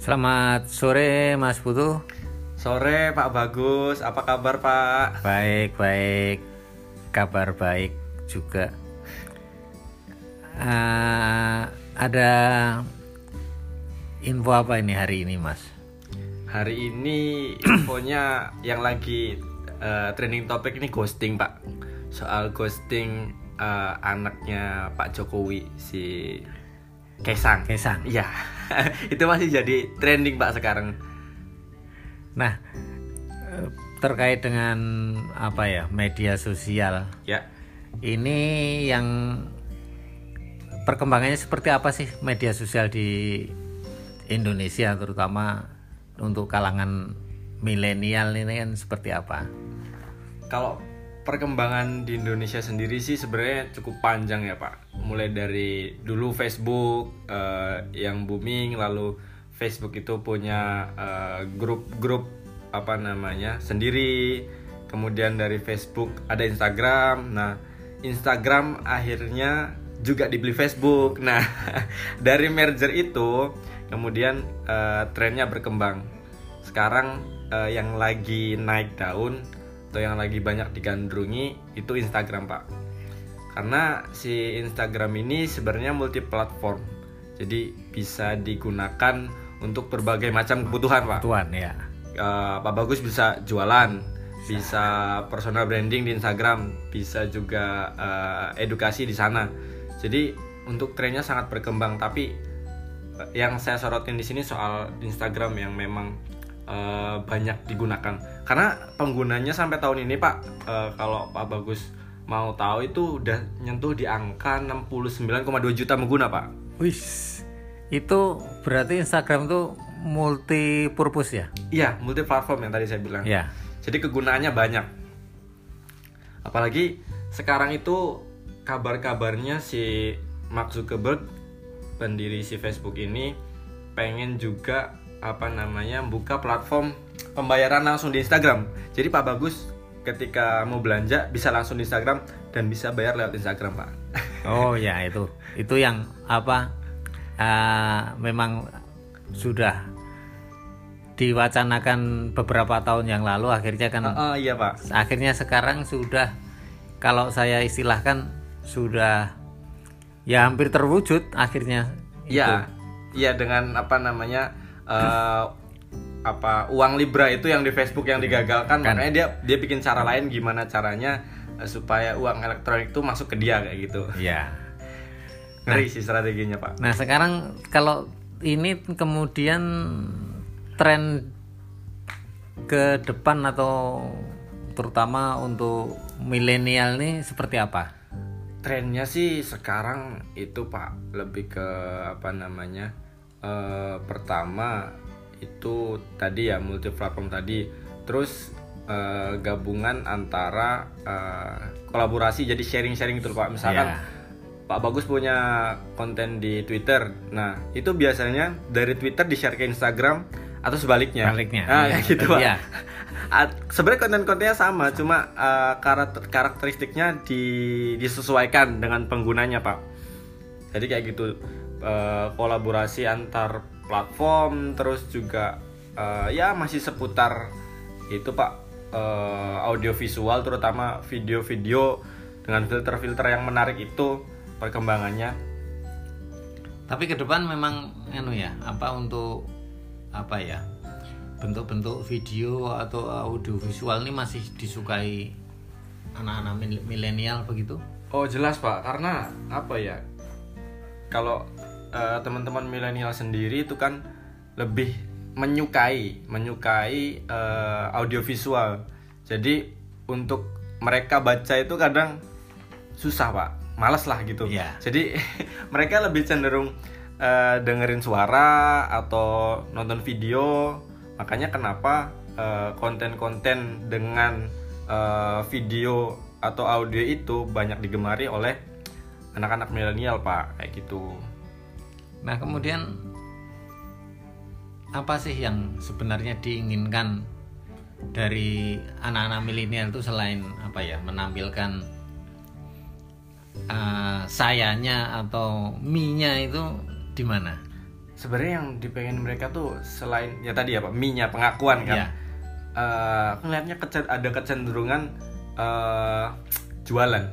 Selamat sore Mas Putu. Sore Pak Bagus, apa kabar Pak? Baik, baik. Kabar baik juga. Uh, ada info apa ini hari ini Mas? Hari ini infonya yang lagi uh, trending topik ini ghosting Pak. Soal ghosting uh, anaknya Pak Jokowi si Kesang. Kesang. Iya. itu masih jadi trending Pak sekarang. Nah, terkait dengan apa ya media sosial. Ya. Ini yang perkembangannya seperti apa sih media sosial di Indonesia terutama untuk kalangan milenial ini kan seperti apa? Kalau perkembangan di Indonesia sendiri sih sebenarnya cukup panjang ya Pak. Mulai dari dulu Facebook uh, yang booming, lalu Facebook itu punya eh, grup-grup uh, apa namanya sendiri. Kemudian dari Facebook ada Instagram. Nah Instagram akhirnya juga dibeli Facebook. Nah dari merger itu kemudian uh, trennya berkembang. Sekarang uh, yang lagi naik daun atau yang lagi banyak digandrungi itu Instagram pak. Karena si Instagram ini sebenarnya multi platform jadi bisa digunakan untuk berbagai macam kebutuhan pak. Tuan ya. Uh, Pak Bagus bisa jualan bisa. personal branding di Instagram bisa juga uh, edukasi di sana. Jadi untuk trennya sangat berkembang. Tapi yang saya sorotin di sini soal Instagram yang memang uh, banyak digunakan karena penggunanya sampai tahun ini Pak uh, kalau Pak Bagus mau tahu itu udah nyentuh di angka 69,2 juta pengguna Pak. Wih, itu berarti Instagram tuh multi purpose ya? Iya, multi platform yang tadi saya bilang. Iya. Jadi kegunaannya banyak. Apalagi sekarang itu kabar-kabarnya si Mark Zuckerberg pendiri si Facebook ini pengen juga apa namanya buka platform pembayaran langsung di Instagram. Jadi Pak Bagus ketika mau belanja bisa langsung di Instagram dan bisa bayar lewat Instagram Pak. Oh ya itu itu yang apa uh, memang sudah diwacanakan beberapa tahun yang lalu akhirnya kan. Uh, uh, iya Pak. Akhirnya sekarang sudah kalau saya istilahkan sudah ya hampir terwujud akhirnya. Iya. Iya dengan apa namanya uh, apa uang libra itu yang di Facebook yang digagalkan. Kan. makanya dia dia bikin cara lain gimana caranya uh, supaya uang elektronik itu masuk ke dia kayak gitu. Ya ngeri nah, sih strateginya pak. Nah sekarang kalau ini kemudian tren ke depan atau terutama untuk milenial nih seperti apa? Trennya sih sekarang itu pak lebih ke apa namanya uh, pertama itu tadi ya multi platform tadi. Terus uh, gabungan antara uh, kolaborasi jadi sharing sharing gitu pak. Misalkan yeah. Pak Bagus punya konten di Twitter. Nah itu biasanya dari Twitter di share ke Instagram atau sebaliknya. Sebaliknya. Nah iya, gitu pak. Iya. sebenarnya konten-kontennya sama cuma uh, karakter karakteristiknya di, disesuaikan dengan penggunanya pak. Jadi kayak gitu uh, kolaborasi antar platform terus juga uh, ya masih seputar itu pak uh, audio visual terutama video-video dengan filter-filter yang menarik itu perkembangannya. Tapi ke depan memang anu ya apa untuk apa ya bentuk-bentuk video atau audio visual ini masih disukai anak-anak milenial begitu? Oh jelas pak. Karena apa ya kalau uh, teman-teman milenial sendiri itu kan lebih menyukai menyukai uh, audiovisual. Jadi untuk mereka baca itu kadang susah pak. Malas lah gitu. Yeah. jadi mereka lebih cenderung uh, dengerin suara atau nonton video. Makanya kenapa konten-konten uh, dengan uh, video atau audio itu banyak digemari oleh anak-anak milenial pak. Kayak gitu Nah, kemudian apa sih yang sebenarnya diinginkan dari anak-anak milenial itu selain apa ya menampilkan uh, sayanya atau minya itu di mana? sebenarnya yang dipengen mereka tuh selain ya tadi apa minyak pengakuan kan. Ngeliatnya kecen- ada kecenderungan eh, jualan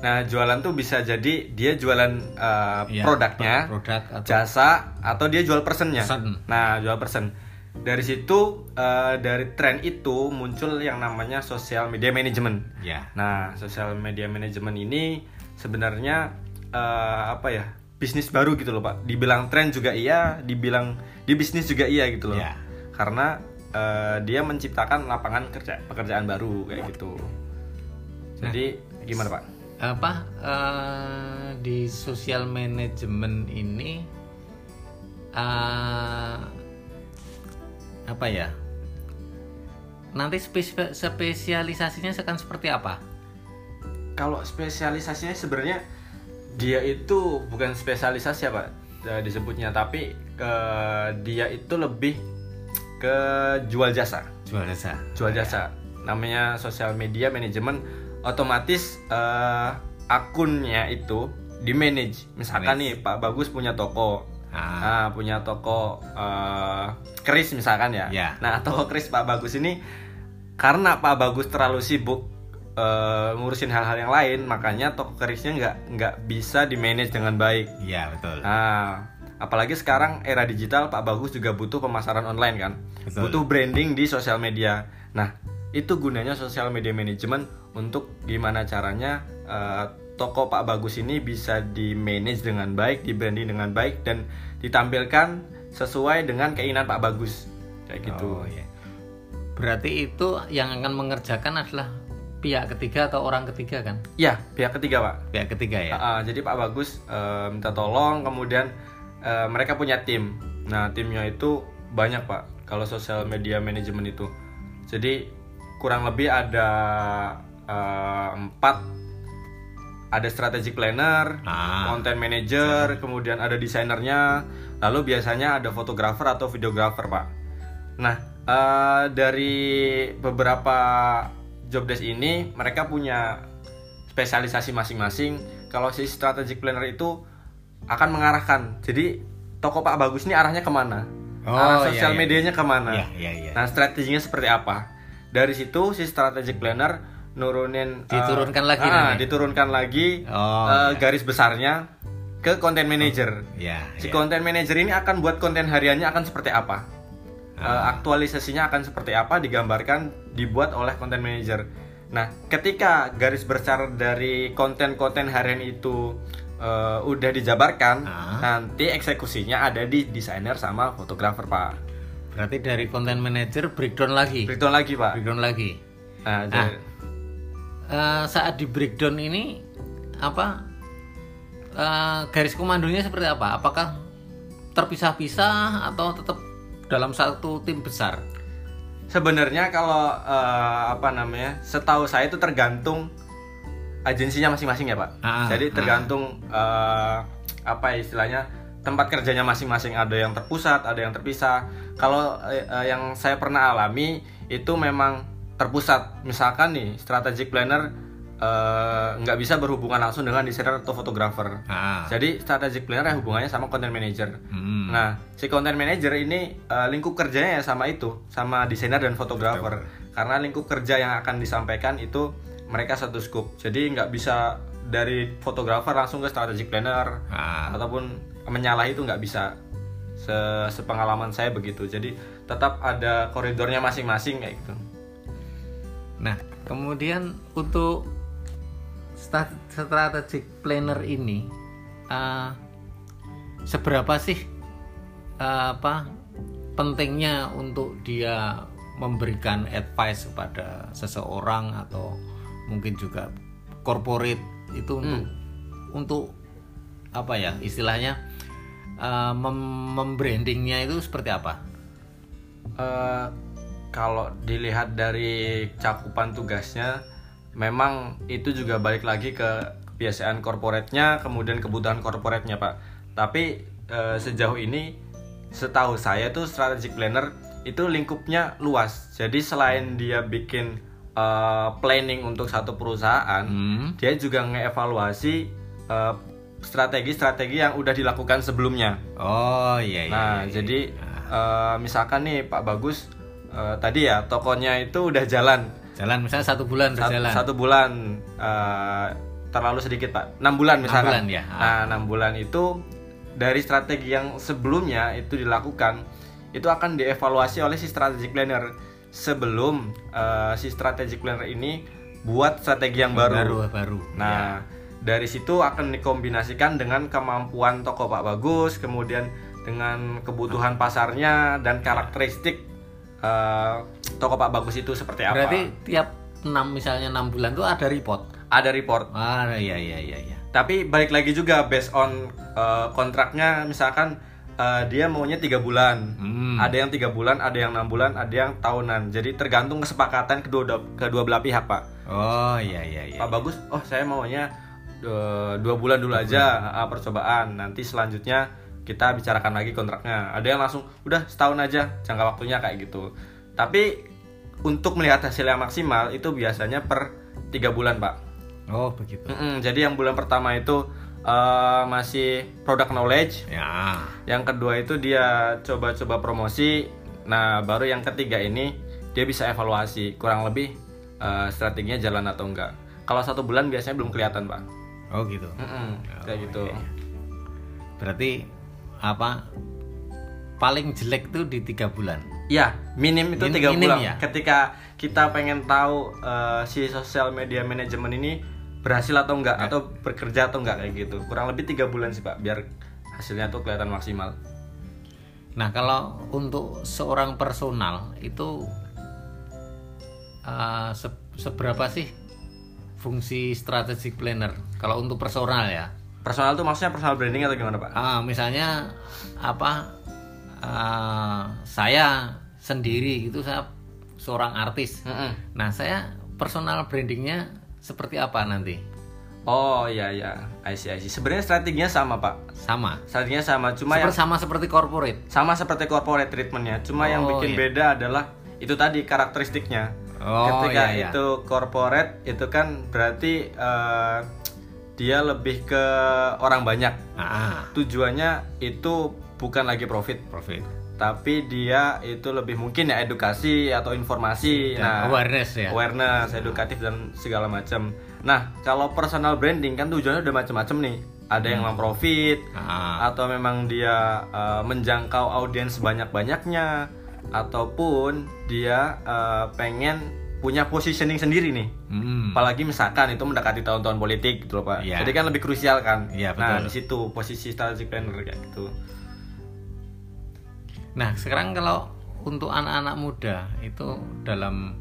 nah jualan tuh bisa jadi dia jualan eh, Iya, produknya produk atau jasa atau dia jual personnya Person. nah jual person dari situ eh, dari tren itu muncul yang namanya social media management ya Nah, social media management ini sebenarnya eh, apa ya? Bisnis baru gitu loh, Pak. Dibilang tren juga iya, dibilang di bisnis juga iya gitu loh. Ya. Karena eh, dia menciptakan lapangan kerja pekerjaan baru kayak gitu. Jadi gimana, Pak? Apa eh, di sosial manajemen ini eh, apa ya nanti spesi- spesialisasinya akan seperti apa Kalau spesialisasinya sebenarnya dia itu bukan spesialisasi ya, Pak. eh, disebutnya, tapi eh, dia itu lebih ke jual jasa. jual jasa jual jasa namanya sosial media manajemen otomatis eh, akunnya itu di manage misalkan Manage. nih Pak Bagus punya toko Ah. ah, punya toko eh, keris misalkan ya Ya. nah toko keris Pak Bagus ini karena Pak Bagus terlalu sibuk eh, ngurusin hal-hal yang lain makanya toko kerisnya nggak nggak bisa di manage dengan baik iya betul Nah, apalagi sekarang era digital Pak Bagus juga butuh pemasaran online kan. Betul. Butuh branding di sosial media. Nah, itu gunanya sosial media management untuk gimana caranya eh, toko Pak Bagus ini bisa di manage dengan baik, di branding dengan baik dan ditampilkan sesuai dengan keinginan Pak Bagus. Kayak gitu. Oh, iya. berarti itu yang akan mengerjakan adalah pihak ketiga atau orang ketiga kan Iya, pihak ketiga, Pak. pihak ketiga ya Ah, ah, jadi Pak Bagus eh, minta tolong, kemudian eh, mereka punya tim. Nah timnya itu banyak Pak. Kalau sosial media manajemen itu, jadi kurang lebih ada eh, empat. Ada strategic planner, Ah. content manager, kemudian ada desainernya, lalu biasanya ada fotografer atau videografer Pak. Nah eh, dari beberapa job desk ini mereka punya spesialisasi masing-masing. Kalau si strategic planner itu akan mengarahkan. Jadi toko Pak Bagus ini arahnya ke mana? Oh, Arah iya, sosial iya. medianya ke mana? Iya, iya, iya. Nah strateginya seperti apa? Dari situ si strategic planner nurunin eh, Diturunkan lagi ah, nanti? diturunkan lagi Oh, eh, iya. garis besarnya ke content manager. ya Si ya. content manager ini akan buat konten hariannya akan seperti apa? Ah. Eh, aktualisasinya akan seperti apa digambarkan dibuat oleh content manager. Nah, ketika garis besar dari konten-konten harian itu eh, udah dijabarkan, Ah. nanti eksekusinya ada di desainer sama fotografer, Pak. berarti dari content manager breakdown lagi Breakdown lagi, Pak. breakdown lagi Nah, Ah. Eh, saat di breakdown ini apa eh, garis komandonya seperti apa? Apakah terpisah-pisah atau tetap dalam satu tim besar? Sebenarnya kalau eh, apa namanya, setahu saya itu tergantung agensinya masing-masing ya pak. Ah, Jadi ah. tergantung eh, apa ya istilahnya tempat kerjanya masing-masing. Ada yang terpusat, ada yang terpisah. Kalau eh, yang saya pernah alami itu memang terpusat. Misalkan nih strategic planner nggak bisa berhubungan langsung dengan desainer atau fotografer. Ah. Jadi strategic planner yang hubungannya sama content manager. Hmm. Nah, si content manager ini eh, lingkup kerjanya ya sama itu, sama desainer dan fotografer. Karena lingkup kerja yang akan disampaikan itu mereka satu scope. Jadi nggak bisa dari fotografer langsung ke strategic planner Ah. ataupun menyalahi itu nggak bisa. Se sepengalaman saya begitu. Jadi tetap ada koridornya masing-masing kayak gitu. Nah, kemudian untuk strategic planner ini eh, seberapa sih eh, apa pentingnya untuk dia memberikan advice kepada seseorang atau mungkin juga corporate itu untuk untuk apa ya istilahnya eh, mem- membrandingnya itu seperti apa? Eh, kalau dilihat dari cakupan tugasnya, memang itu juga balik lagi ke kebiasaan korporatnya, kemudian kebutuhan korporatnya pak. Tapi eh, sejauh ini, setahu saya tuh strategic planner itu lingkupnya luas. Jadi selain dia bikin eh, planning untuk satu perusahaan, Hmm. dia juga ngeevaluasi eh, strategi-strategi yang udah dilakukan sebelumnya. Oh iya iya. Nah, iya, iya. jadi eh, misalkan nih Pak Bagus eh, tadi ya tokonya itu udah jalan jalan misalnya satu bulan Sat- berjalan. satu bulan eh, terlalu sedikit Pak. enam bulan Enam misalkan. bulan, ya. Nah, enam bulan itu dari strategi yang sebelumnya itu dilakukan itu akan dievaluasi oleh si strategic planner sebelum eh, si strategic planner ini buat strategi yang baru. baru baru. Nah, dari situ akan dikombinasikan dengan kemampuan toko Pak Bagus, kemudian dengan kebutuhan pasarnya dan karakteristik eh, toko Pak Bagus itu seperti apa. Berarti tiap enam misalnya enam bulan tuh ada report. ada report. Ah iya iya iya iya. Tapi balik lagi juga based on eh, kontraknya, misalkan eh, dia maunya tiga bulan, Hmm. ada yang tiga bulan, ada yang enam bulan, ada yang tahunan. Jadi tergantung kesepakatan kedua kedua belah pihak Pak. Oh iya iya iya. Pak Bagus, oh saya maunya dua bulan dulu aja ah, percobaan. Nanti selanjutnya kita bicarakan lagi kontraknya. Ada yang langsung udah setahun aja jangka waktunya kayak gitu. Tapi untuk melihat hasil yang maksimal itu biasanya per tiga bulan pak. Oh begitu. Mm-mm, jadi yang bulan pertama itu eh, masih product knowledge. Ya. Yang kedua itu dia coba-coba promosi. Nah baru yang ketiga ini dia bisa evaluasi kurang lebih eh, strateginya jalan atau enggak. Kalau satu bulan biasanya belum kelihatan pak. Oh gitu. Mm-mm, kayak Oh, gitu. iya, iya. Berarti apa? Paling jelek tuh di tiga bulan. Ya minim itu tiga bulan. ya? Ketika kita pengen tahu eh, si sosial media manajemen ini berhasil atau enggak Ya. atau bekerja atau enggak kayak gitu. Kurang lebih tiga bulan sih pak, biar hasilnya tuh kelihatan maksimal. Nah kalau untuk seorang personal itu uh, se- seberapa sih fungsi strategic planner? Kalau untuk personal ya, Personal tuh maksudnya personal branding atau gimana pak? Ah, misalnya apa? uh, saya sendiri gitu saya seorang artis. Mm-mm. Nah saya personal brandingnya seperti apa nanti? Oh iya iya, I see, I see. Sebenarnya strateginya sama pak. Sama. Strateginya sama, cuma Seperti yang sama seperti corporate. sama seperti corporate treatmentnya. Cuma yang Oh, bikin iya. beda adalah itu tadi karakteristiknya. Oh, Ketika iya, iya. itu corporate itu kan berarti eh, dia lebih ke orang banyak. Ah, Tujuannya itu bukan lagi profit, profit. tapi dia itu lebih mungkin ya edukasi atau informasi, Dan awareness ya. awareness, edukatif dan segala macam. Nah, kalau personal branding kan tujuannya udah macam-macam nih. Ada yang Hmm. profit, Ah, atau memang dia uh, menjangkau audiens banyak-banyaknya ataupun dia uh, pengen punya positioning sendiri nih hmm. apalagi misalkan itu mendekati tahun-tahun politik gitu loh pak Iya. jadi kan lebih krusial kan nah betul. di situ posisi strategic planner kayak gitu Nah, sekarang kalau untuk anak-anak muda itu dalam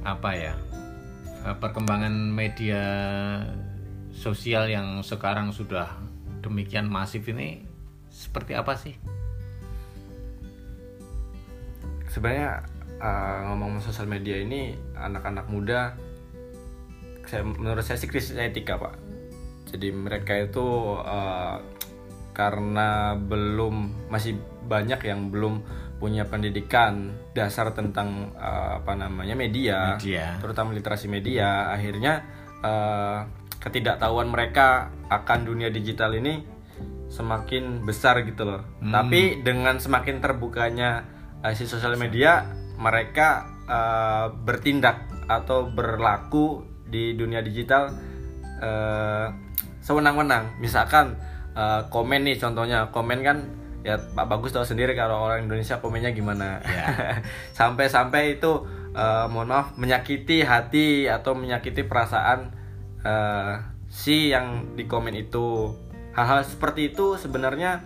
apa ya? Perkembangan media sosial yang sekarang sudah demikian masif ini seperti apa sih? sebenarnya uh, ngomong sosial media ini anak-anak muda saya menurut saya sih krisis etika pak jadi mereka itu uh, karena belum masih banyak yang belum punya pendidikan dasar tentang uh, apa namanya media, Media. terutama literasi media akhirnya uh, ketidaktahuan mereka akan dunia digital ini semakin besar gitu loh Hmm. tapi dengan semakin terbukanya uh, si sosial media mereka uh, bertindak atau berlaku di dunia digital uh, sewenang-wenang. Misalkan uh, komen nih contohnya. Komen kan ya Pak Bagus tahu sendiri kalau orang Indonesia komennya gimana. Ya. sampai-sampai itu uh, mohon maaf menyakiti hati atau menyakiti perasaan uh, si yang di komen itu. Hal-hal seperti itu sebenarnya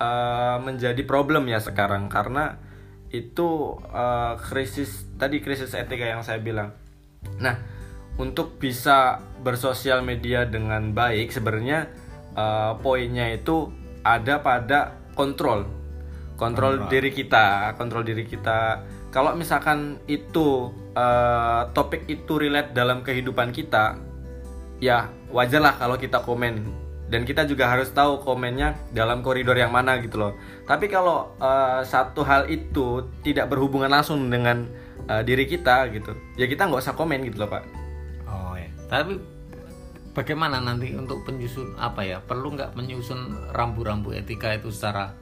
uh, menjadi problem ya sekarang. Karena itu uh, krisis tadi krisis etika yang saya bilang. Nah untuk bisa bersosial media dengan baik sebenarnya uh, poinnya itu ada pada kontrol. Kontrol diri kita kontrol diri kita. Kalau misalkan itu uh, topik itu relate dalam kehidupan kita ya wajarlah kalau kita komen dan kita juga harus tahu komennya dalam koridor yang mana gitu loh tapi kalau uh, satu hal itu tidak berhubungan langsung dengan uh, diri kita gitu ya kita nggak usah komen gitu loh pak Oh ya. Tapi bagaimana nanti untuk penyusun apa ya perlu nggak menyusun rambu-rambu etika itu secara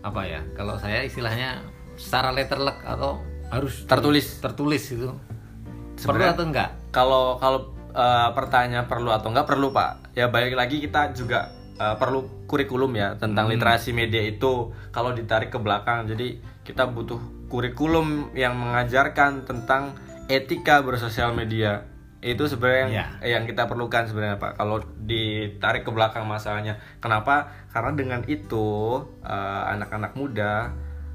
apa ya kalau saya istilahnya secara letterlek atau harus Tertulis. tertulis itu perlu Sebenarnya- atau enggak kalau kalau eh, pertanyaan perlu atau enggak perlu pak? Ya balik lagi kita juga eh, perlu kurikulum ya tentang literasi media itu kalau ditarik ke belakang. Jadi kita butuh kurikulum yang mengajarkan tentang etika bersosial media. Itu sebenarnya yang, yang kita perlukan sebenarnya pak. Kalau ditarik ke belakang masalahnya. Kenapa? Karena dengan itu eh, anak-anak muda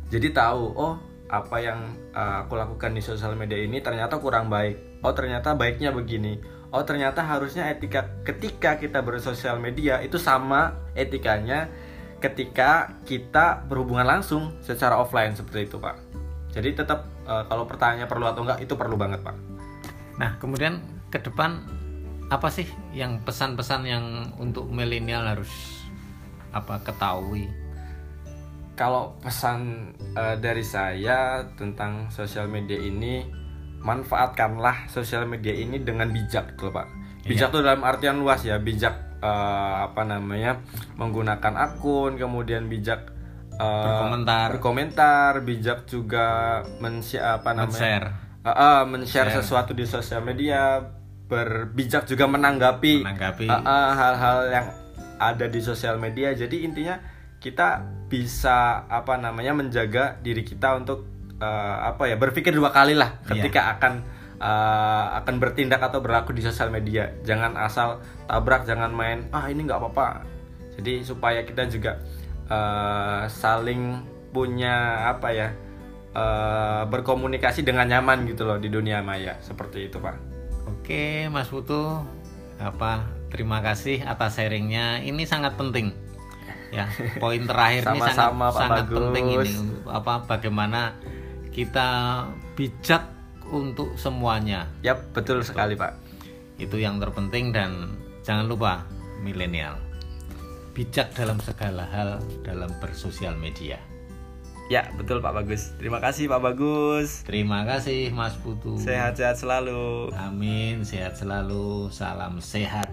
jadi tahu oh apa yang uh, aku lakukan di sosial media ini ternyata kurang baik. Oh ternyata baiknya begini oh ternyata harusnya etika ketika kita bersosial media itu sama etikanya ketika kita berhubungan langsung secara offline seperti itu pak. Jadi tetap uh, kalau pertanyaannya perlu atau enggak itu perlu banget pak. Nah kemudian ke depan apa sih yang pesan-pesan yang untuk milenial harus apa ketahui? Kalau pesan eh, dari saya tentang sosial media ini manfaatkanlah sosial media ini dengan bijak gitu loh, pak. Bijak tuh dalam artian luas ya bijak eh, apa namanya menggunakan akun kemudian bijak eh, Berkomentar. berkomentar bijak juga men apa namanya share Eh, eh, men-share sesuatu di sosial media berbijak juga menanggapi menanggapi. Ah, ah, hal-hal yang ada di sosial media. Jadi intinya kita bisa apa namanya menjaga diri kita untuk eh, apa ya berpikir dua kali lah ketika akan eh, akan bertindak atau berlaku di sosial media jangan asal tabrak jangan main ah ini nggak apa-apa jadi supaya kita juga eh, saling punya apa ya eh, berkomunikasi dengan nyaman gitu loh di dunia maya seperti itu pak Oke, Mas Putu, apa terima kasih atas sharingnya. Ini sangat penting. Ya, poin terakhir ini sangat Pak sangat Bagus. penting ini apa bagaimana kita bijak untuk semuanya. Yap betul sekali pak Itu yang terpenting dan jangan lupa milenial. Bijak dalam segala hal dalam bersosial media. Ya, betul Pak Bagus. Terima kasih Pak Bagus. Terima kasih Mas Putu. Sehat-sehat selalu. Amin, sehat selalu. Salam sehat.